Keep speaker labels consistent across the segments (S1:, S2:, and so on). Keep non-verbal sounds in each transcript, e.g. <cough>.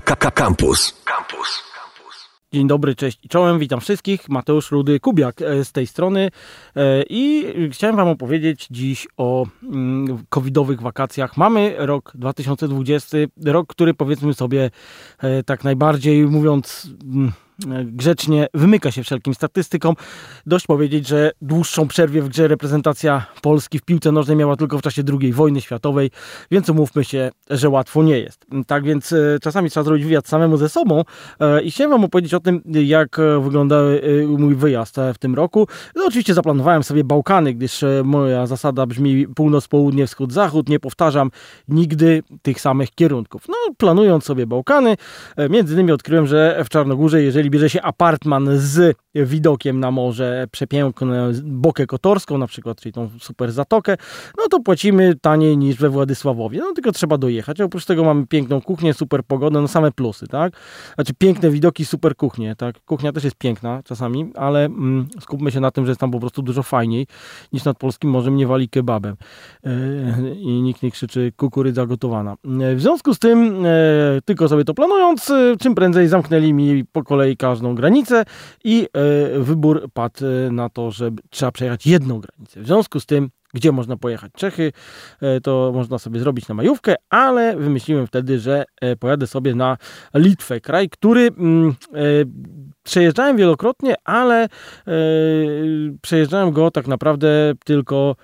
S1: Campus. Campus.
S2: Dzień dobry, cześć i czołem, witam wszystkich. Mateusz Rudy Kubiak e, z tej strony e, i chciałem Wam opowiedzieć dziś o mm, covidowych wakacjach. Mamy rok 2020, rok, który powiedzmy sobie e, tak najbardziej mówiąc mm, grzecznie wymyka się wszelkim statystykom. Dość powiedzieć, że dłuższą przerwę w grze reprezentacja Polski w piłce nożnej miała tylko w czasie II wojny światowej, więc umówmy się, że łatwo nie jest. Tak więc e, czasami trzeba zrobić wywiad samemu ze sobą e, i chciałem Wam opowiedzieć o tym, jak wyglądał e, mój wyjazd w tym roku. No, oczywiście zaplanowałem sobie Bałkany, gdyż moja zasada brzmi północ, południe, wschód, zachód. Nie powtarzam nigdy tych samych kierunków. No, planując sobie Bałkany, między innymi odkryłem, że w Czarnogórze, jeżeli bierze się apartman z widokiem na morze, przepiękną bokę kotorską na przykład, czyli tą super zatokę, no to płacimy taniej niż we Władysławowie. No tylko trzeba dojechać. Oprócz tego mamy piękną kuchnię, super pogodę, no same plusy, tak? Znaczy piękne widoki, super kuchnie, tak? Kuchnia też jest piękna czasami, ale mm, skupmy się na tym, że jest tam po prostu dużo fajniej niż nad polskim morzem nie wali kebabem. Yy, I nikt nie krzyczy kukurydza gotowana. Yy, w związku z tym, yy, tylko sobie to planując, czym prędzej zamknęli mi po kolei każdą granicę i e, wybór padł e, na to, że trzeba przejechać jedną granicę. W związku z tym gdzie można pojechać. Czechy e, to można sobie zrobić na majówkę, ale wymyśliłem wtedy, że pojadę sobie na Litwę, kraj, który mm, przejeżdżałem wielokrotnie, ale przejeżdżałem go tak naprawdę tylko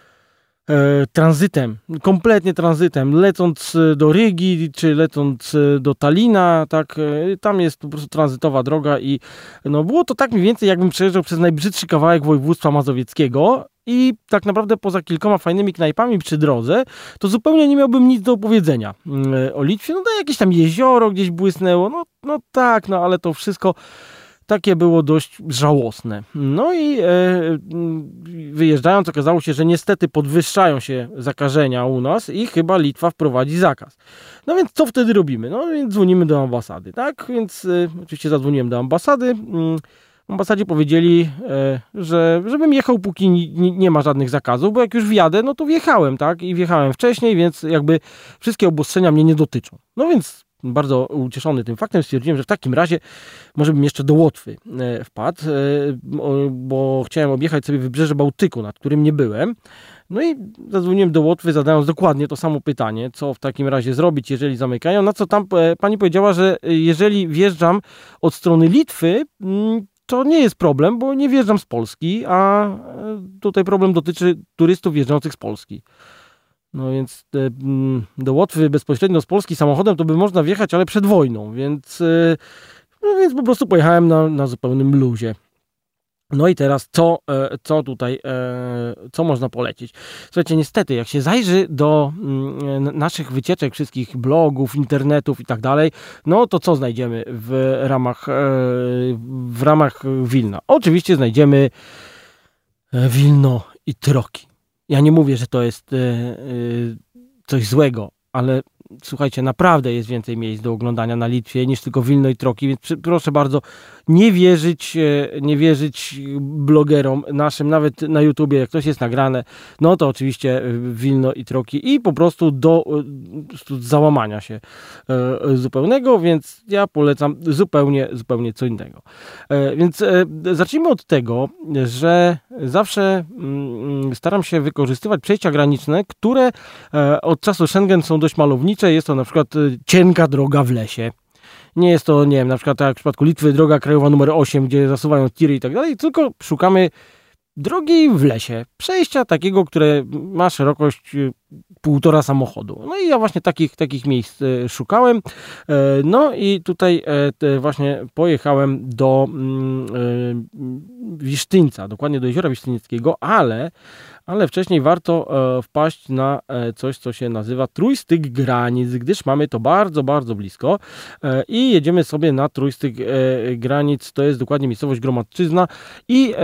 S2: tranzytem, kompletnie tranzytem, lecąc e, do Rygi, czy lecąc e, do Talina, tak, e, tam jest po prostu tranzytowa droga i no było to tak mniej więcej jakbym przejeżdżał przez najbrzydszy kawałek województwa mazowieckiego i tak naprawdę poza kilkoma fajnymi knajpami przy drodze, to zupełnie nie miałbym nic do opowiedzenia mm, o Litwie, no to jakieś tam jezioro gdzieś błysnęło, no, no tak, no ale to wszystko takie było dość żałosne. No i e, wyjeżdżając okazało się, że niestety podwyższają się zakażenia u nas i chyba Litwa wprowadzi zakaz. No więc co wtedy robimy? No więc dzwonimy do ambasady, tak? Więc e, oczywiście zadzwoniłem do ambasady. Mm, ambasadzie powiedzieli, e, że żebym jechał póki nie ma żadnych zakazów, bo jak już wjadę, no to wjechałem, tak? I wjechałem wcześniej, więc jakby wszystkie obostrzenia mnie nie dotyczą. No więc bardzo ucieszony tym faktem, stwierdziłem, że w takim razie może bym jeszcze do Łotwy e, wpadł, e, bo chciałem objechać sobie wybrzeże Bałtyku, nad którym nie byłem. No i zadzwoniłem do Łotwy, zadając dokładnie to samo pytanie, co w takim razie zrobić, jeżeli zamykają. Na co tam e, pani powiedziała, że jeżeli wjeżdżam od strony Litwy, mm, to nie jest problem, bo nie wjeżdżam z Polski, a tutaj problem dotyczy turystów wjeżdżających z Polski. No więc te, mm, do Łotwy bezpośrednio z Polski samochodem to by można wjechać, ale przed wojną, więc, e, no więc po prostu pojechałem na, na zupełnym luzie. No i teraz co, e, co tutaj, e, co można polecić? Słuchajcie, niestety, jak się zajrzy do mm, naszych wycieczek, wszystkich blogów, internetów i tak dalej, no to co znajdziemy w ramach, w ramach Wilna? Oczywiście znajdziemy Wilno i Troki. Ja nie mówię, że to jest e, e, coś złego, ale słuchajcie, naprawdę jest więcej miejsc do oglądania na Litwie niż tylko Wilno i Troki, więc proszę bardzo, nie wierzyć, e, nie wierzyć blogerom naszym, nawet na YouTubie, jak coś jest nagrane, no to oczywiście Wilno i Troki i po prostu do załamania się zupełnego, więc ja polecam zupełnie, zupełnie co innego. Więc zacznijmy od tego, że zawsze mm, staram się wykorzystywać przejścia graniczne, które e, od czasu Schengen są dość malownicze. Jest to na przykład e, cienka droga w lesie. Nie jest to, nie wiem, na przykład tak jak w przypadku Litwy, droga krajowa numer 8, gdzie zasuwają tiry i tak dalej, tylko szukamy drogi w lesie. Przejścia takiego, które ma szerokość e, półtora samochodu. No i ja właśnie takich, takich miejsc e, szukałem. E, no i tutaj e, właśnie pojechałem do mm, Wisztyńca, dokładnie do jeziora Wisztynickiego, ale ale wcześniej warto e, wpaść na e, coś, co się nazywa trójstyk granic, gdyż mamy to bardzo, bardzo blisko e, i jedziemy sobie na trójstyk granic, to jest dokładnie miejscowość Gromadczyzna i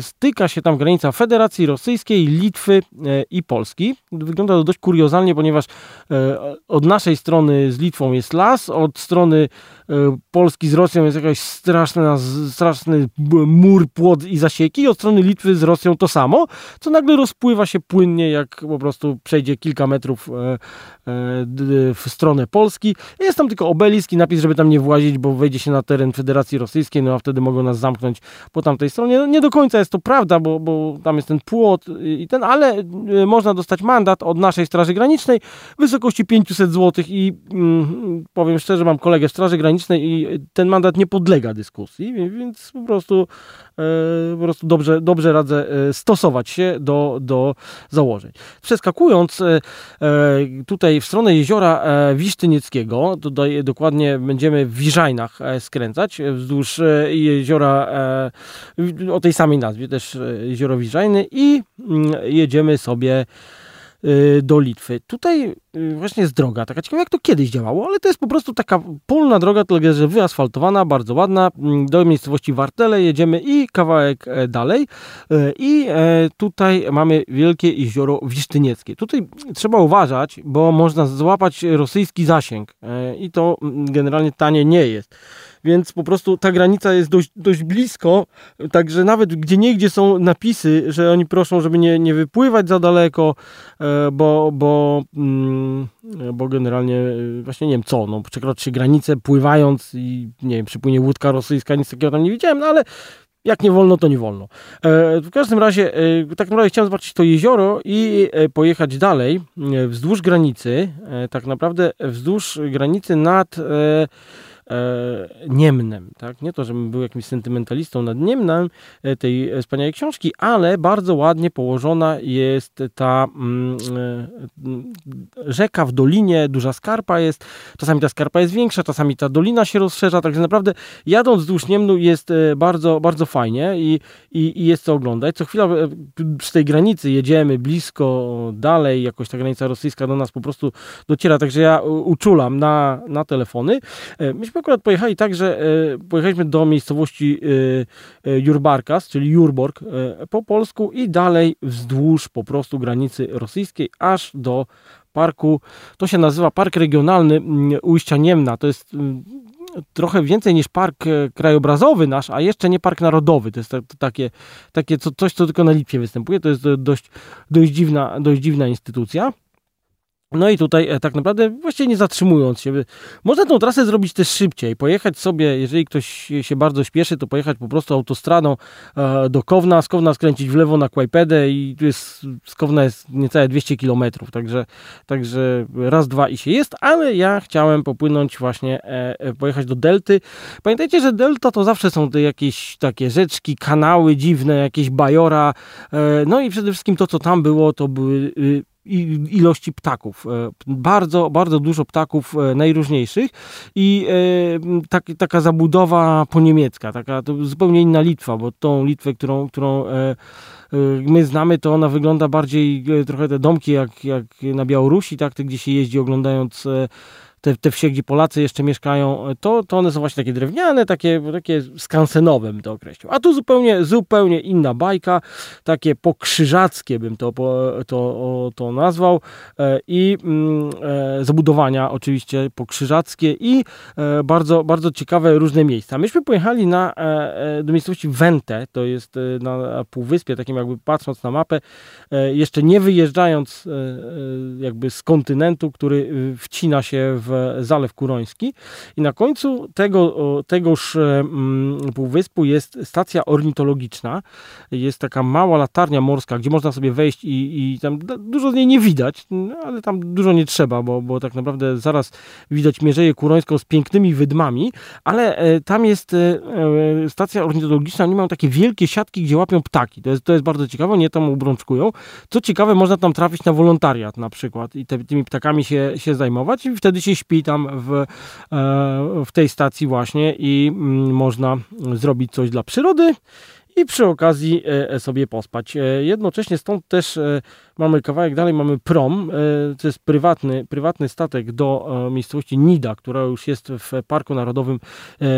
S2: styka się tam granica Federacji Rosyjskiej, Litwy i Polski. Wygląda to dość kuriozalnie, ponieważ od naszej strony z Litwą jest las, od strony Polski z Rosją jest jakaś straszna, straszny mur, płot i zasieki od strony Litwy z Rosją to samo, co na nagle rozpływa się płynnie, jak po prostu przejdzie kilka metrów w stronę Polski. Jest tam tylko obelisk i napis, żeby tam nie włazić, bo wejdzie się na teren Federacji Rosyjskiej, no a wtedy mogą nas zamknąć po tamtej stronie. No, nie do końca jest to prawda, bo, bo tam jest ten płot i ten, ale można dostać mandat od naszej Straży Granicznej w wysokości 500 zł i mm, powiem szczerze, mam kolegę Straży Granicznej i ten mandat nie podlega dyskusji, więc po prostu, e, po prostu dobrze, dobrze radzę e, stosować się do, do założeń. Przeskakując e, tutaj w stronę jeziora Wisztynieckiego, tutaj dokładnie będziemy w Wiżajnach skręcać wzdłuż jeziora o tej samej nazwie, też jezioro Wiżajny i mm, jedziemy sobie do Litwy. Tutaj y, właśnie jest droga, taka ciekawa jak to kiedyś działało, ale to jest po prostu taka polna droga, tylko że wyasfaltowana, bardzo ładna. Mm, do miejscowości Wartele jedziemy i kawałek e, dalej e, i e, tutaj mamy wielkie jezioro Wisztynieckie. Tutaj trzeba uważać, bo można złapać rosyjski zasięg i to mm, generalnie tanie nie jest więc po prostu ta granica jest dość, dość blisko, także nawet gdzie niegdzie są napisy, że oni proszą, żeby nie, nie wypływać za daleko, e, bo, bo, mm, bo generalnie e, właśnie nie wiem co, no przekroczy granicę pływając i nie wiem, przypłynie łódka rosyjska, nic takiego tam nie widziałem, no ale jak nie wolno, to nie wolno. E, w każdym razie, tak naprawdę chciałem zobaczyć to jezioro i pojechać dalej wzdłuż granicy, tak naprawdę wzdłuż granicy nad Niemnem. Tak? Nie to, żebym był jakimś sentymentalistą nad Niemnem e, tej wspaniałej książki, ale bardzo ładnie położona jest ta mm, e, rzeka w dolinie, duża skarpa jest, czasami ta skarpa jest większa, czasami ta dolina się rozszerza, także naprawdę jadąc wzdłuż Niemnu jest e, bardzo, bardzo fajnie i, i, i jest co oglądać. Co chwila e, przy tej granicy jedziemy blisko, dalej, jakoś ta granica rosyjska do nas po prostu dociera, także ja uczulam na, na telefony. Myśmy myśmy akurat pojechali tak, że e, pojechaliśmy do miejscowości e, e, Jurbarkas, czyli Jurborg po polsku i dalej wzdłuż po prostu granicy rosyjskiej, aż do parku, to się nazywa Park Regionalny Ujścia Niemna. To jest trochę więcej niż park krajobrazowy nasz, a jeszcze nie park narodowy. To jest to, to takie, takie co, coś, co tylko na Litwie występuje. To jest dość, dość, dziwna, dość dziwna instytucja. No i tutaj e, tak naprawdę właściwie nie zatrzymując się, można tą trasę zrobić też szybciej, pojechać sobie, jeżeli ktoś się bardzo śpieszy, to pojechać po prostu autostradą e, do Kowna, z Kowna skręcić w lewo na Kłajpedę i tu jest, z Kowna jest niecałe 200 km, także, także raz, dwa i się jest, ale ja chciałem popłynąć właśnie, e, pojechać do Delty. Pamiętajcie, że Delta to zawsze są te jakieś takie rzeczki, kanały dziwne, jakieś bajora, no i przede wszystkim to, co tam było, to były y, ilości ptaków. E, bardzo, bardzo dużo ptaków e, najróżniejszych i e, tak, taka zabudowa poniemiecka, taka zupełnie inna Litwa, bo tą Litwę, którą, którą my znamy, to ona wygląda bardziej trochę te domki jak, jak na Białorusi, tak, gdzie się jeździ oglądając te, te wsie, gdzie Polacy jeszcze mieszkają, to, to one są właśnie takie drewniane, takie, takie skansenowe bym to określił. A tu zupełnie, zupełnie inna bajka, takie pokrzyżackie bym to, to, to nazwał e, i mm, e, zabudowania oczywiście pokrzyżackie i e, bardzo, bardzo ciekawe różne miejsca. Myśmy pojechali na, do miejscowości Wente, to jest na półwyspie, takim jakby patrząc na mapę, jeszcze nie wyjeżdżając jakby z kontynentu, który wcina się w Zalew Kuroński i na końcu tego, tegoż mm, półwyspu jest stacja ornitologiczna. Jest taka mała latarnia morska, gdzie można sobie wejść i, i tam dużo z niej nie widać, ale tam dużo nie trzeba, bo, bo tak naprawdę zaraz widać Mierzeję Kurońską z pięknymi wydmami, ale e, tam jest e, e, stacja ornitologiczna, oni mają takie wielkie siatki, gdzie łapią ptaki. To jest, to jest bardzo ciekawe, nie tam obrączkują. Co ciekawe, można tam trafić na wolontariat na przykład i te, tymi ptakami się, się zajmować i wtedy się śpi tam w, e, w tej stacji właśnie i mm, można zrobić coś dla przyrody i przy okazji e, sobie pospać. E, jednocześnie stąd też mamy kawałek dalej, mamy prom, to jest prywatny, prywatny statek do miejscowości Nida, która już jest w Parku Narodowym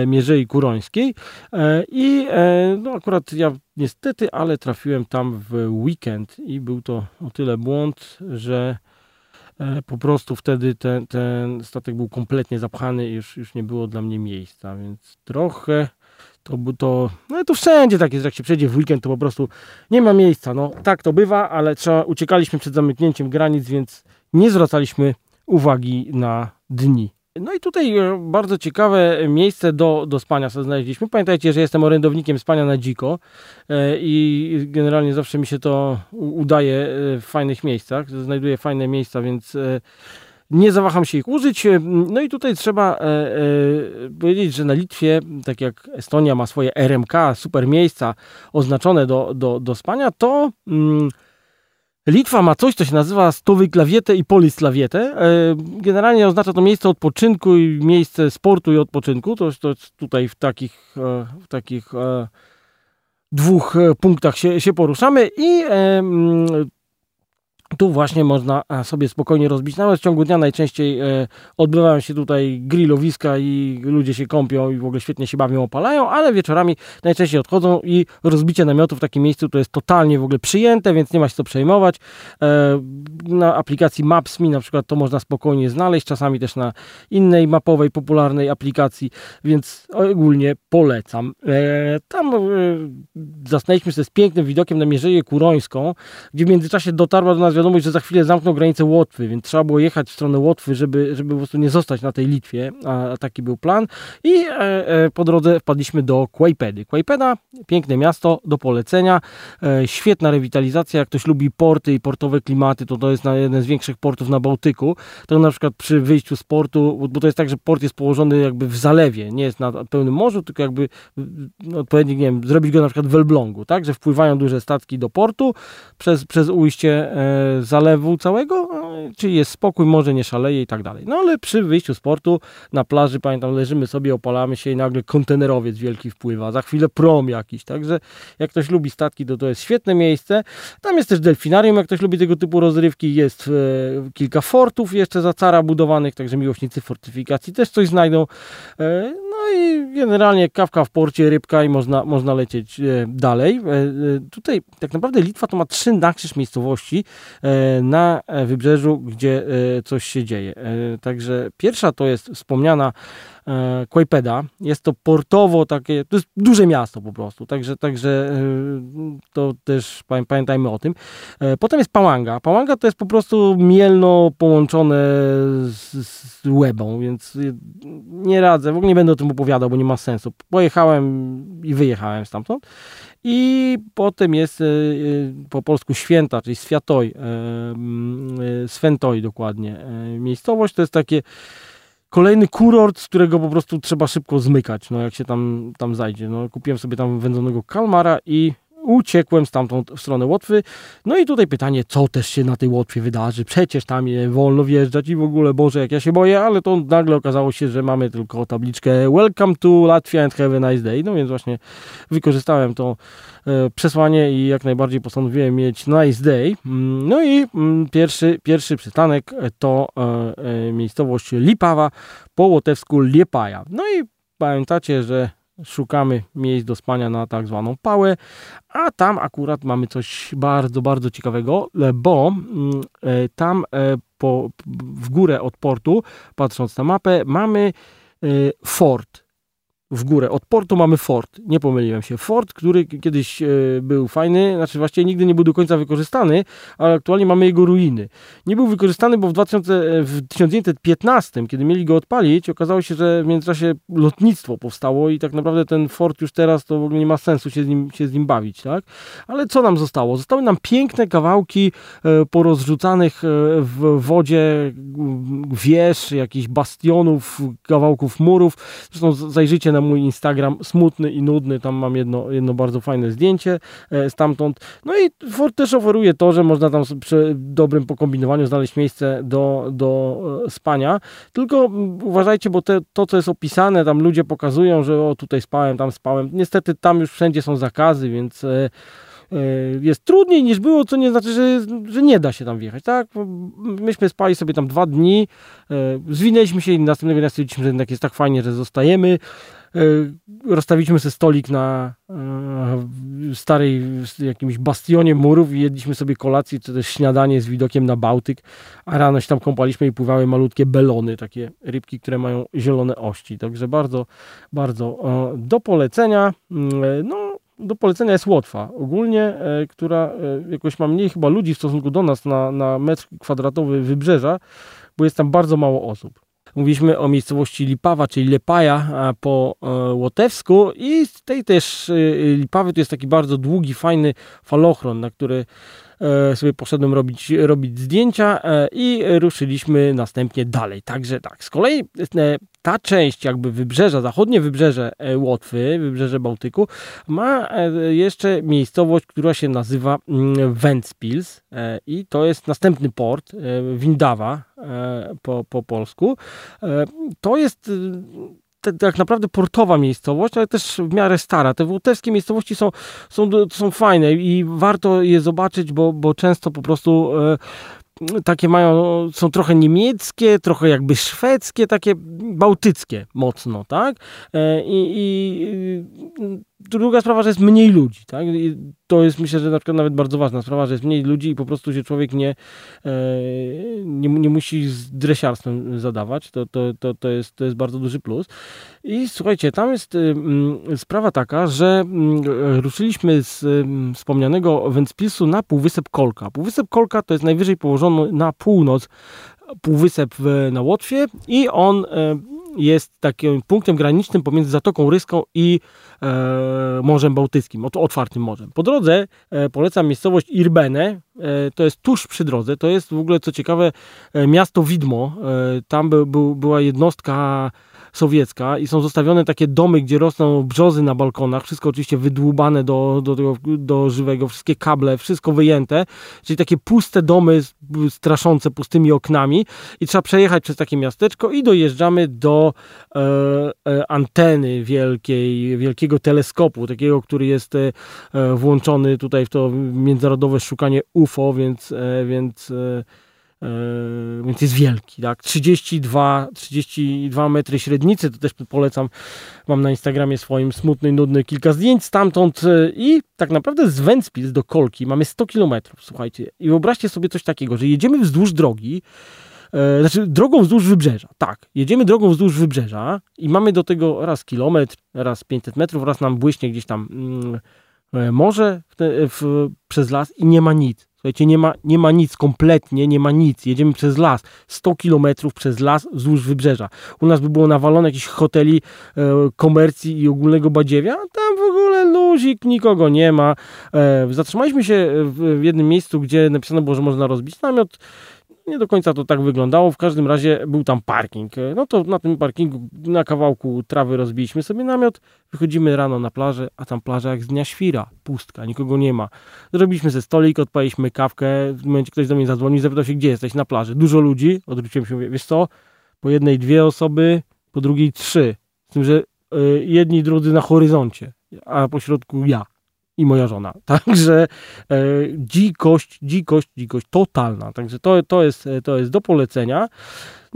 S2: Mierzei Kurońskiej i no akurat ja niestety, ale trafiłem tam w weekend i był to o tyle błąd, że po prostu wtedy ten, ten statek był kompletnie zapchany i już, już nie było dla mnie miejsca, więc trochę, To, to, no to wszędzie tak jest, jak się przejdzie w weekend, to po prostu nie ma miejsca. No, tak to bywa, ale trzeba, uciekaliśmy przed zamknięciem granic, więc nie zwracaliśmy uwagi na dni. No i tutaj e, bardzo ciekawe miejsce do, do spania sobie znaleźliśmy. Pamiętajcie, że jestem orędownikiem spania na dziko e, i generalnie zawsze mi się to udaje e, w fajnych miejscach. Znajduję fajne miejsca, więc nie zawaham się ich użyć. No i tutaj trzeba powiedzieć, że na Litwie, tak jak Estonia ma swoje RMK, super miejsca oznaczone do, do, do spania, to... Mm, Litwa ma coś, co się nazywa stowy klawietę i polislawietę. E, generalnie oznacza to miejsce odpoczynku i miejsce sportu i odpoczynku. To, to tutaj w takich, e, w takich e, dwóch punktach się, się poruszamy i tu właśnie można e, sobie spokojnie rozbić. Nawet w ciągu dnia najczęściej e, odbywają się tutaj grillowiska i ludzie się kąpią i w ogóle świetnie się bawią, opalają, ale wieczorami najczęściej odchodzą i rozbicie namiotu w takim miejscu to jest totalnie w ogóle przyjęte, więc nie ma się co przejmować. E, na aplikacji Maps.me na przykład to można spokojnie znaleźć, czasami też na innej mapowej, popularnej aplikacji, więc ogólnie polecam. Tam zasnęliśmy się z pięknym widokiem na Mierzeję Kurońską, gdzie w międzyczasie dotarła do nas wiadomość, że za chwilę zamkną granicę Łotwy, więc trzeba było jechać w stronę Łotwy, żeby, żeby po prostu nie zostać na tej Litwie, a taki był plan. I e, e, po drodze wpadliśmy do Kłajpedy. Kłajpeda, piękne miasto, do polecenia, e, świetna rewitalizacja, jak ktoś lubi porty i portowe klimaty, to to jest jeden z większych portów na Bałtyku. To na przykład przy wyjściu z portu, bo to jest tak, że port jest położony jakby w zalewie, nie jest na pełnym morzu, tylko jakby no, odpowiednio, nie wiem, zrobić go na przykład w Elblągu, tak, że wpływają duże statki do portu przez, przez ujście zalewu całego, czyli jest spokój, może nie szaleje i tak dalej. No ale przy wyjściu z portu na plaży, pamiętam, leżymy sobie, opalamy się i nagle kontenerowiec wielki wpływa, za chwilę prom jakiś, także jak ktoś lubi statki, to to jest świetne miejsce. Tam jest też delfinarium, jak ktoś lubi tego typu rozrywki, jest e, kilka fortów jeszcze za cara budowanych, także miłośnicy fortyfikacji też coś znajdą. E, no i generalnie kawka w porcie, rybka i można, można lecieć e, dalej. E, e, tutaj tak naprawdę Litwa to ma trzy nakrzyż miejscowości, E, na wybrzeżu, gdzie e, coś się dzieje. E, także pierwsza to jest wspomniana Kłajpeda. Jest to portowo takie, to jest duże miasto po prostu, także, także to też pamiętajmy o tym. Potem jest Pałanga. Pałanga to jest po prostu mielno połączone z, z Łebą, więc nie radzę, w ogóle nie będę o tym opowiadał, bo nie ma sensu. Pojechałem i wyjechałem stamtąd. I potem jest e, e, po polsku święta, czyli Światoj, e, Swętoj dokładnie. Miejscowość to jest takie kolejny kurort, z którego po prostu trzeba szybko zmykać, no jak się tam, tam zajdzie. No, kupiłem sobie tam wędzonego kalmara i uciekłem stamtąd w stronę Łotwy. No i tutaj pytanie, co też się na tej Łotwie wydarzy? Przecież tam wolno wjeżdżać i w ogóle, Boże, jak ja się boję, ale to nagle okazało się, że mamy tylko tabliczkę Welcome to Latvia and have a nice day. No więc właśnie wykorzystałem to e, przesłanie i jak najbardziej postanowiłem mieć nice day. Mm, no i mm, pierwszy, pierwszy przystanek to e, e, miejscowość Lipawa po łotewsku Liepaja. No i pamiętacie, że szukamy miejsc do spania na tak zwaną pałę, a tam akurat mamy coś bardzo, bardzo ciekawego, bo mm, e, tam e, po, w górę od portu, patrząc na mapę, mamy e, fort w górę. Od portu mamy fort, nie pomyliłem się. Fort, który kiedyś e, był fajny, znaczy właściwie nigdy nie był do końca wykorzystany, ale aktualnie mamy jego ruiny. Nie był wykorzystany, bo w, 2000, e, w 1915, kiedy mieli go odpalić, okazało się, że w międzyczasie lotnictwo powstało i tak naprawdę ten fort już teraz to w ogóle nie ma sensu się z nim, się z nim bawić, tak? Ale co nam zostało? Zostały nam piękne kawałki e, porozrzucanych w wodzie wież, jakichś bastionów, kawałków murów. Zresztą zajrzyjcie na mój Instagram, smutny i nudny, tam mam jedno, jedno bardzo fajne zdjęcie e, stamtąd. No i Ford też oferuje to, że można tam przy dobrym pokombinowaniu znaleźć miejsce do, do e, spania, tylko uważajcie, bo te, to, co jest opisane, tam ludzie pokazują, że o tutaj spałem, tam spałem. Niestety tam już wszędzie są zakazy, więc e, jest trudniej niż było, co nie znaczy, że, że nie da się tam wjechać, tak? Myśmy spali sobie tam dwa dni, zwinęliśmy się i następnego dnia stwierdziliśmy, że jednak jest tak fajnie, że zostajemy. Rozstawiliśmy sobie stolik na starej jakimś bastionie murów i jedliśmy sobie kolację, czy też śniadanie z widokiem na Bałtyk, a rano się tam kąpaliśmy i pływały malutkie belony, takie rybki, które mają zielone ości. Także bardzo, bardzo do polecenia. Mm, no, do polecenia jest Łotwa, ogólnie, e, która e, jakoś ma mniej chyba ludzi w stosunku do nas na, na metr kwadratowy wybrzeża, bo jest tam bardzo mało osób. Mówiliśmy o miejscowości Lipawa, czyli Lepaja po e, łotewsku i z tej też Lipawy to jest taki bardzo długi, fajny falochron, na który E, sobie poszedłem robić, robić zdjęcia e, i ruszyliśmy następnie dalej. Także tak, z kolei e, ta część jakby wybrzeża, zachodnie wybrzeże Łotwy, wybrzeże Bałtyku, ma jeszcze miejscowość, która się nazywa mm, Ventspils i to jest następny port, Windawa po, po polsku. To jest tak naprawdę portowa miejscowość, ale też w miarę stara. Te łotewskie miejscowości są, są, są fajne i warto je zobaczyć, bo, bo często po prostu e, takie mają, są trochę niemieckie, trochę jakby szwedzkie, takie bałtyckie mocno, tak? E, I, i druga sprawa, że jest mniej ludzi, tak? I to jest myślę, że na przykład nawet bardzo ważna sprawa, że jest mniej ludzi i po prostu się człowiek nie, e, nie, nie musi z dresiarstwem zadawać. To, to, to, to, jest, to jest bardzo duży plus. I słuchajcie, tam jest y, sprawa taka, że ruszyliśmy z wspomnianego Wentspilsu na Półwysep Kolka. Półwysep Kolka to jest najwyżej położony na północ półwysep w, na Łotwie i on e, jest takim punktem granicznym pomiędzy Zatoką Ryską i e, Morzem Bałtyckim, otwartym morzem. Po drodze e, polecam miejscowość Irbene, e, to jest tuż przy drodze, to jest w ogóle co ciekawe e, miasto Widmo, e, tam by, by, była jednostka sowiecka i są zostawione takie domy, gdzie rosną brzozy na balkonach, wszystko oczywiście wydłubane do, do, do, do żywego, wszystkie kable, wszystko wyjęte, czyli takie puste domy straszące pustymi oknami i trzeba przejechać przez takie miasteczko i dojeżdżamy do e, e, anteny wielkiej, wielkiego teleskopu, takiego, który jest e, włączony tutaj w to międzynarodowe szukanie UFO, więc, e, więc e, więc jest wielki, tak? 32, 32 metry średnicy, to też polecam, mam na Instagramie swoim smutny, nudny kilka zdjęć stamtąd yy, i tak naprawdę z Ventspils do Kolki mamy 100 kilometrów, słuchajcie. I wyobraźcie sobie coś takiego, że jedziemy wzdłuż drogi, yy, znaczy drogą wzdłuż wybrzeża, tak, jedziemy drogą wzdłuż wybrzeża i mamy do tego raz kilometr, raz 500 metrów, raz nam błyśnie gdzieś tam mm, morze w w, przez las i nie ma nic. Słuchajcie, nie ma, nie ma nic, kompletnie nie ma nic. Jedziemy przez las, 100 kilometrów przez las wzdłuż wybrzeża. U nas by było nawalone jakichś hoteli, e, komercji i ogólnego badziewia, tam w ogóle luzik, nikogo nie ma. E, zatrzymaliśmy się w, w jednym miejscu, gdzie napisano było, że można rozbić namiot nie do końca to tak wyglądało. W każdym razie był tam parking. No to na tym parkingu na kawałku trawy rozbiliśmy sobie namiot. Wychodzimy rano na plażę, a tam plaża jak z dnia świra. Pustka, nikogo nie ma. Zrobiliśmy sobie stolik, odpaliśmy kawkę. W momencie ktoś do mnie zadzwonił, zapytał się, gdzie jesteś? Na plaży. Dużo ludzi. Odwróciłem się, mówię, wiesz co? Po jednej dwie osoby, po drugiej trzy. Z tym, że y, jedni drudzy na horyzoncie, a po środku ja i moja żona. <laughs> Także e, dzikość, dzikość, dzikość totalna. Także to, to, jest, to jest do polecenia.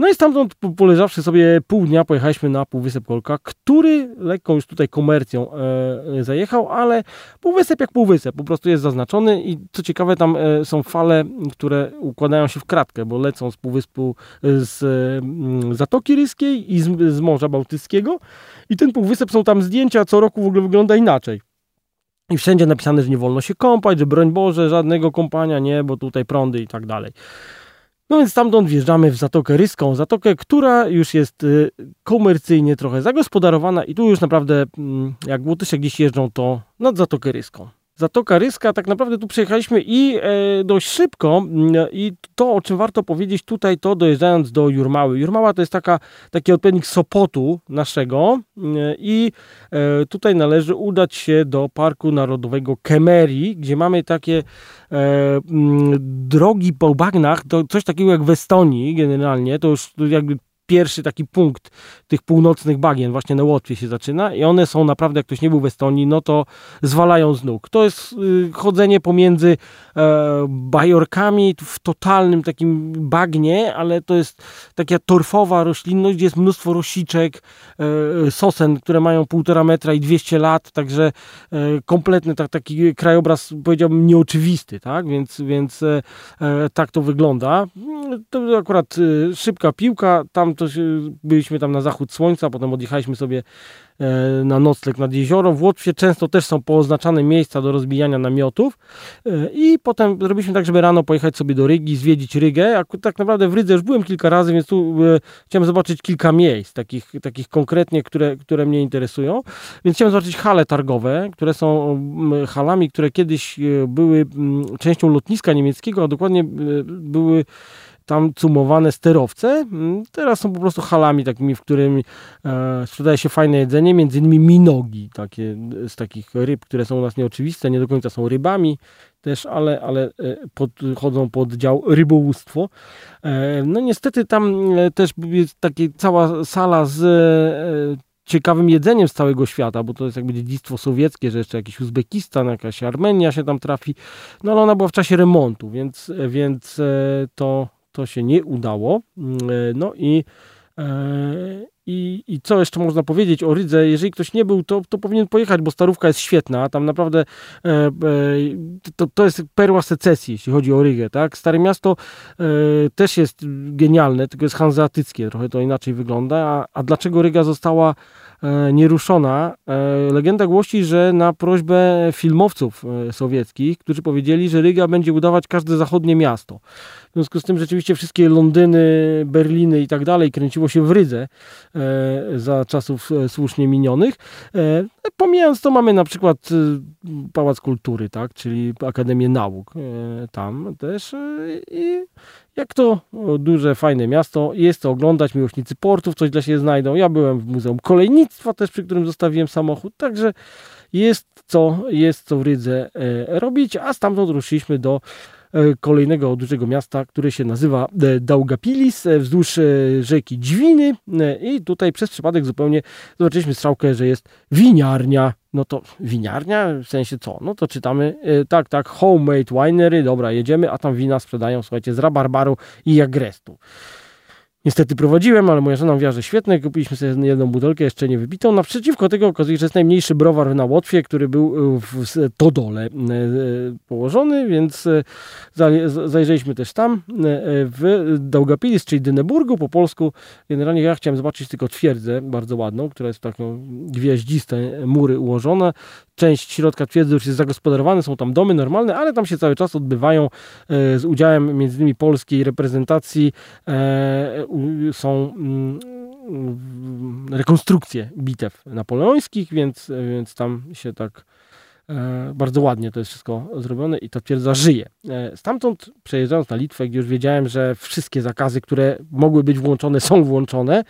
S2: No i stamtąd poleżawszy sobie pół dnia pojechaliśmy na Półwysep Kolka, który lekką już tutaj komercją e, zajechał, ale półwysep jak półwysep, po prostu jest zaznaczony i co ciekawe tam e, są fale, które układają się w kratkę, bo lecą z półwyspu e, z e, Zatoki Ryskiej i z, z Morza Bałtyckiego i ten półwysep są tam zdjęcia, co roku w ogóle wygląda inaczej. I wszędzie napisane, że nie wolno się kąpać, że broń Boże, żadnego kąpania nie, bo tutaj prądy i tak dalej. No więc stamtąd wjeżdżamy w Zatokę Ryską, zatokę, która już jest y, komercyjnie trochę zagospodarowana i tu już naprawdę, mm, jak Łotysze gdzieś jeżdżą, to nad Zatokę Ryską. Zatoka Ryska, tak naprawdę tu przejechaliśmy i e, dość szybko. Mm, i to, o czym warto powiedzieć tutaj, to dojeżdżając do Jurmały. Jurmała to jest taka, taki odpowiednik Sopotu naszego. Mm, i e, tutaj należy udać się do Parku Narodowego Kemerii, gdzie mamy takie e, mm, drogi po bagnach, to coś takiego jak w Estonii generalnie, to już jakby pierwszy taki punkt tych północnych bagien właśnie na Łotwie się zaczyna i one są naprawdę, jak ktoś nie był w Estonii, no to zwalają z nóg. To jest y, chodzenie pomiędzy e, bajorkami w totalnym takim bagnie, ale to jest taka torfowa roślinność, gdzie jest mnóstwo rosiczek, e, sosen, które mają półtora metra i 200 lat, także e, kompletny tak, taki krajobraz, powiedziałbym, nieoczywisty, tak? Więc, więc tak to wygląda. To akurat e, szybka piłka, tam to byliśmy tam na zachód słońca, potem odjechaliśmy sobie E, na nocleg nad jezioro. W Łotwie często też są pooznaczane miejsca do rozbijania namiotów e, i potem zrobiliśmy tak, żeby rano pojechać sobie do Rygi, zwiedzić Rygę. Tak naprawdę w Rydze już byłem kilka razy, więc tu e, chciałem zobaczyć kilka miejsc, takich, takich konkretnie, które, które mnie interesują. Więc chciałem zobaczyć hale targowe, które są halami, które kiedyś były częścią lotniska niemieckiego, a dokładnie były tam cumowane sterowce. Mm, teraz są po prostu halami takimi, w którym e, sprzedaje się fajne jedzenie, między innymi minogi, takie, z takich ryb, które są u nas nieoczywiste, nie do końca są rybami też, ale, ale e, podchodzą pod dział rybołówstwo. E, no niestety tam e, też jest taka cała sala z ciekawym jedzeniem z całego świata, bo to jest jakby dziedzictwo sowieckie, że jeszcze jakiś Uzbekistan, jakaś Armenia się tam trafi, no ale ona była w czasie remontu, więc, więc to, to się nie udało. Mm, e, no i, e, i, i co jeszcze można powiedzieć o Rydze? Jeżeli ktoś nie był, to, to powinien pojechać, bo starówka jest świetna. Tam naprawdę e, to, to jest perła secesji, jeśli chodzi o Rygę. Tak? Stare Miasto też jest genialne, tylko jest hanzeatyckie, trochę to inaczej wygląda. A, a dlaczego Ryga została nieruszona. Legenda głosi, że na prośbę filmowców sowieckich, którzy powiedzieli, że Ryga będzie udawać każde zachodnie miasto. W związku z tym rzeczywiście wszystkie Londyny, Berliny i tak dalej kręciło się w Rydze e, za czasów e, słusznie minionych. E, pomijając to mamy na przykład Pałac Kultury, tak, czyli Akademię Nauk tam też i jak to duże, fajne miasto, jest to oglądać, miłośnicy portów coś dla siebie znajdą. Ja byłem w Muzeum Kolejnictwa też, przy którym zostawiłem samochód, także jest co, jest co w Rydze robić, a stamtąd ruszyliśmy do E, kolejnego dużego miasta, które się nazywa e, Daugapilis, e, wzdłuż rzeki Dźwiny i tutaj przez przypadek zupełnie zobaczyliśmy strzałkę, że jest winiarnia. No to winiarnia? W sensie co? No to czytamy, tak, tak, homemade winery, dobra, jedziemy, a tam wina sprzedają, słuchajcie, z rabarbaru i jagrestu. Niestety prowadziłem, ale moja żona mówiła, że świetne. Kupiliśmy sobie jedną butelkę, jeszcze nie wypitą. Naprzeciwko tego okazuje się, że jest najmniejszy browar na Łotwie, który był e, w Todole e, położony, więc e, zajrzeliśmy też tam. W Daugapilis, czyli Dyneburgu po polsku. Generalnie ja chciałem zobaczyć tylko twierdzę, bardzo ładną, która jest taką gwieździste mury ułożone część środka twierdzy już jest zagospodarowana, są tam domy normalne, ale tam się cały czas odbywają e, z udziałem między innymi polskiej reprezentacji e, są mm, rekonstrukcje bitew napoleońskich, więc, więc tam się tak e, bardzo ładnie to jest wszystko zrobione i ta twierdza żyje. Stamtąd przejeżdżając na Litwę, gdzie już wiedziałem, że wszystkie zakazy, które mogły być włączone są włączone,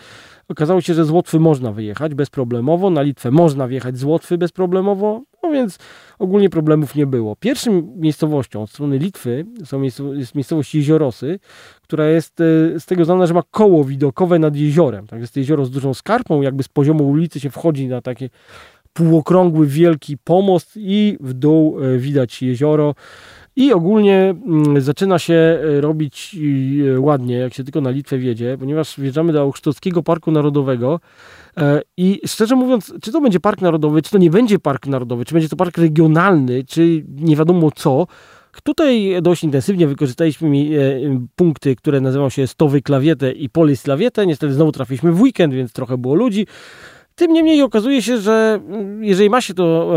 S2: Okazało się, że z Łotwy można wyjechać bezproblemowo, na Litwę można wjechać z Łotwy bezproblemowo, no więc ogólnie problemów nie było. Pierwszym miejscowością od strony Litwy są jest miejscowość Jeziorosy, która jest e, z tego znana, że ma koło widokowe nad jeziorem. Tak jest jezioro z dużą skarpą, jakby z poziomu ulicy się wchodzi na takie półokrągły, wielki pomost i w dół e, widać jezioro. I ogólnie mm, zaczyna się e, robić e, ładnie, jak się tylko na Litwę wiedzie, ponieważ wjeżdżamy do Ausztockiego Parku Narodowego e, i szczerze mówiąc, czy to będzie park narodowy, czy to nie będzie park narodowy, czy będzie to park regionalny, czy nie wiadomo co, Tutaj dość intensywnie wykorzystaliśmy punkty, które nazywają się Stowy Klawietę i Polis Klawietę. Niestety znowu trafiliśmy w weekend, więc trochę było ludzi. Tym niemniej okazuje się, że mm, jeżeli ma się to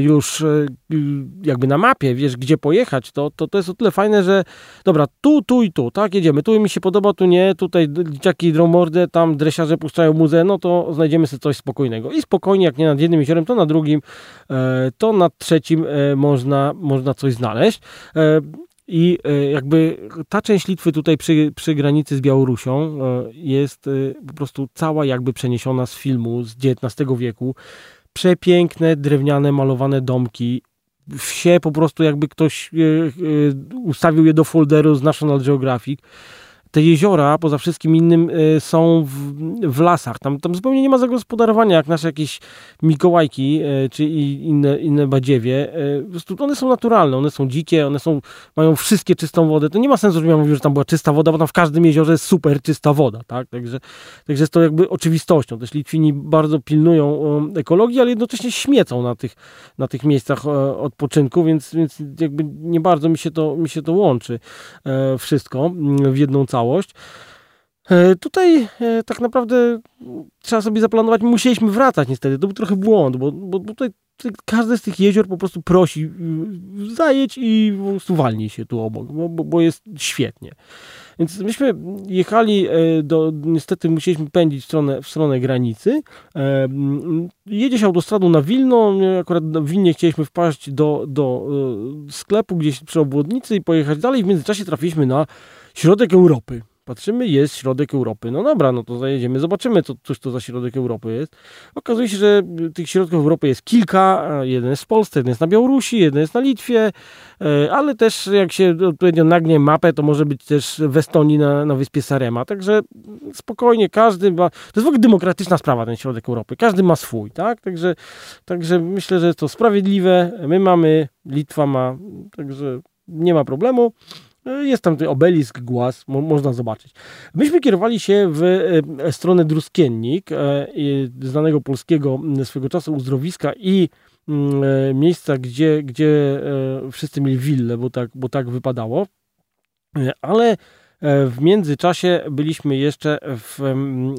S2: już e, jakby na mapie, wiesz gdzie pojechać, to, to, to jest o tyle fajne, że dobra, tu, tu i tu, tak, jedziemy, tu mi się podoba, tu nie, tutaj dzieciaki dromordę, tam dresiarze puszczają muzę, no to znajdziemy sobie coś spokojnego. I spokojnie, jak nie nad jednym jeziorem, to na drugim, e, to nad trzecim e, można, można coś znaleźć. I e, jakby ta część Litwy tutaj przy, przy granicy z Białorusią e, jest e, po prostu cała jakby przeniesiona z filmu z XIX wieku. Przepiękne, drewniane, malowane domki. Wsie po prostu jakby ktoś ustawił je do folderu z National Geographic te jeziora, poza wszystkim innym, y, są w, w lasach. Tam, tam zupełnie nie ma zagospodarowania, jak nasze jakieś Mikołajki, y, czy inne, inne badziewie. Y, one są naturalne, one są dzikie, one są, mają wszystkie czystą wodę. To nie ma sensu, żebym ja mówił, że tam była czysta woda, bo tam w każdym jeziorze jest super czysta woda, tak? Także, także jest to jakby oczywistością. Też Litwini bardzo pilnują ekologii, ale jednocześnie śmiecą na tych, na tych miejscach odpoczynku, więc, więc jakby nie bardzo mi się to, mi się to łączy e, wszystko w jedną całość. E, tutaj e, tak naprawdę trzeba sobie zaplanować, musieliśmy wracać niestety, to był trochę błąd, bo, bo tutaj każde z tych jezior po prostu prosi zajedź i po się tu obok, bo, bo jest świetnie. Więc myśmy jechali do, niestety musieliśmy pędzić w stronę, w stronę granicy. Jedzie się autostradą na Wilno, akurat w Wilnie chcieliśmy wpaść do, do sklepu gdzieś przy obwodnicy i pojechać dalej. W międzyczasie trafiliśmy na środek Europy. Patrzymy, jest środek Europy. No dobra, no to zajedziemy, zobaczymy, co, cóż to za środek Europy jest. Okazuje się, że tych środków Europy jest kilka. Jeden jest w Polsce, jeden jest na Białorusi, jeden jest na Litwie, e, ale też jak się odpowiednio nagnie mapę, to może być też w Estonii na, na wyspie Sarema. Także spokojnie, każdy ma... To jest w ogóle demokratyczna sprawa, ten środek Europy. Każdy ma swój, tak? Także, także myślę, że jest to sprawiedliwe. My mamy, Litwa ma, także nie ma problemu. E, jest tam obelisk, głaz, mo można zobaczyć. Myśmy kierowali się w e, stronę Druskiennik, e, znanego polskiego swego czasu uzdrowiska i miejsca, gdzie, gdzie wszyscy mieli willę, bo tak, bo tak wypadało. Ale w międzyczasie byliśmy jeszcze w,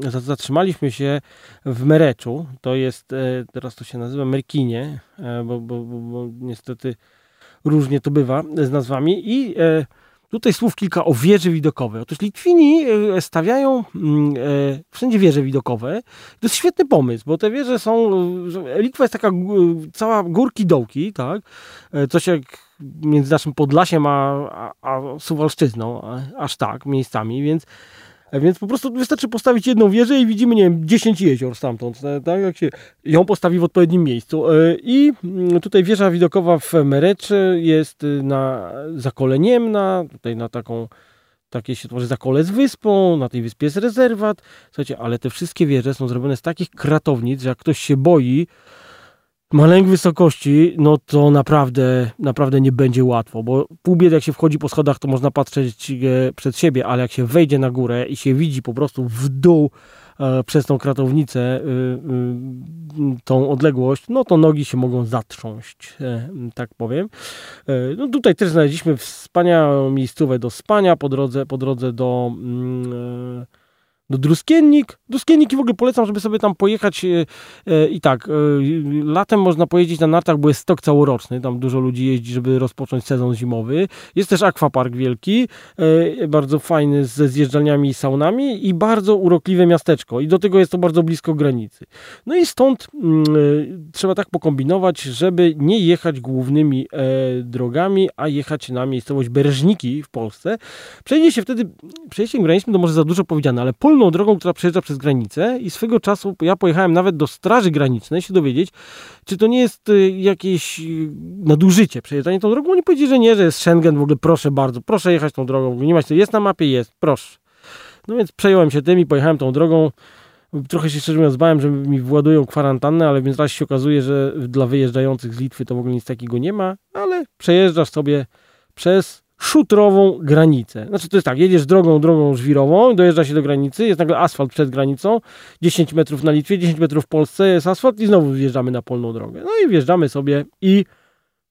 S2: zatrzymaliśmy się w Mereczu, to jest, teraz to się nazywa Merkinie, bo, bo, bo, bo niestety różnie to bywa z nazwami i Tutaj słów kilka o wieży widokowej. Otóż Litwini e, stawiają mm, e, wszędzie wieże widokowe. To jest świetny pomysł, bo te wieże są... Litwa jest taka cała górki dołki, tak? E, coś jak między naszym Podlasiem a, a, a Suwalszczyzną, aż tak, miejscami, więc więc po prostu wystarczy postawić jedną wieżę i widzimy, nie wiem, 10 jezior stamtąd, tak? Jak się ją postawi w odpowiednim miejscu. E, I mm, tutaj wieża widokowa w Mereczy jest y, na zakole Niemna, tutaj na taką takie się tworzy zakole z wyspą, na tej wyspie jest rezerwat. Słuchajcie, ale te wszystkie wieże są zrobione z takich kratownic, że jak ktoś się boi, ma lęk wysokości, no to naprawdę, naprawdę nie będzie łatwo, bo pół biedy jak się wchodzi po schodach, to można patrzeć e, przed siebie, ale jak się wejdzie na górę i się widzi po prostu w dół e, przez tą kratownicę e, tą odległość, no to nogi się mogą zatrząść, tak powiem. No tutaj też znaleźliśmy wspaniałą miejscówę do spania po drodze, po drodze do mm, do Druskiennik. Druskienniki w ogóle polecam, żeby sobie tam pojechać e, e, i tak, e, latem można pojeździć na nartach, bo jest stok całoroczny, tam dużo ludzi jeździ, żeby rozpocząć sezon zimowy. Jest też akwapark wielki, bardzo fajny ze zjeżdżalniami i saunami i bardzo urokliwe miasteczko i do tego jest to bardzo blisko granicy. No i stąd mm, trzeba tak pokombinować, żeby nie jechać głównymi drogami, a jechać na miejscowość Bereżniki w Polsce. Przejdzie się wtedy, przejściem granicznym to może za dużo powiedziane, ale polną drogą, która przejeżdża przez granicę i swego czasu ja pojechałem nawet do Straży Granicznej się dowiedzieć, czy to nie jest y, jakieś y, nadużycie przejeżdżanie tą drogą. Oni powiedzieli, że nie, że jest Schengen, w ogóle proszę bardzo, proszę jechać tą drogą, nie macie, jest na mapie, jest, proszę. No więc przejąłem się tym i pojechałem tą drogą. Trochę się szczerze mówiąc bałem, że mi władują kwarantannę, ale w międzyczasie się okazuje, że dla wyjeżdżających z Litwy to w ogóle nic takiego nie ma, ale przejeżdżasz sobie przez szutrową granicę. Znaczy to jest tak, jedziesz drogą, drogą żwirową, dojeżdża się do granicy, jest nagle asfalt przed granicą, 10 metrów na Litwie, 10 metrów w Polsce jest asfalt i znowu wjeżdżamy na polną drogę. No i wjeżdżamy sobie i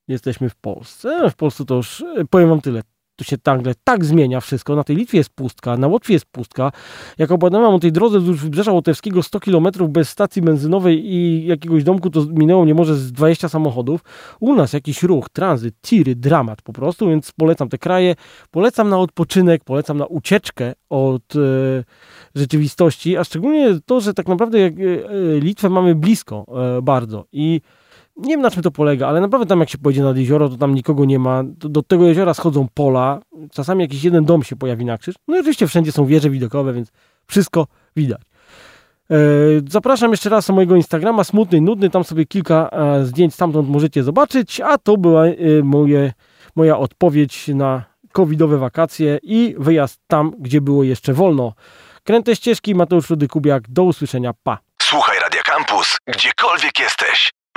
S2: jesteśmy w Polsce. W Polsce to już, powiem wam tyle, tu się nagle tak zmienia wszystko. Na tej Litwie jest pustka, na Łotwie jest pustka. Jak opowiadałem o tej drodze wzdłuż Wybrzeża Łotewskiego 100 km bez stacji benzynowej i jakiegoś domku, to minęło mnie może z 20 samochodów. U nas jakiś ruch, tranzyt, tiry, dramat po prostu, więc polecam te kraje. Polecam na odpoczynek, polecam na ucieczkę od e, rzeczywistości, a szczególnie to, że tak naprawdę jak, e, e Litwę mamy blisko e, bardzo i nie wiem na czym to polega, ale naprawdę tam jak się pojedzie nad jezioro, to tam nikogo nie ma. Do, do tego jeziora schodzą pola, czasami jakiś jeden dom się pojawi na krzyż. No i oczywiście wszędzie są wieże widokowe, więc wszystko widać. E, zapraszam jeszcze raz na mojego Instagrama, smutny, nudny, tam sobie kilka e, zdjęć stamtąd możecie zobaczyć, a to była e, moje, moja odpowiedź na covidowe wakacje i wyjazd tam, gdzie było jeszcze wolno. Kręte ścieżki, Mateusz Rudy Kubiak. Do usłyszenia. Pa.
S1: Słuchaj Radio Campus, gdziekolwiek jesteś.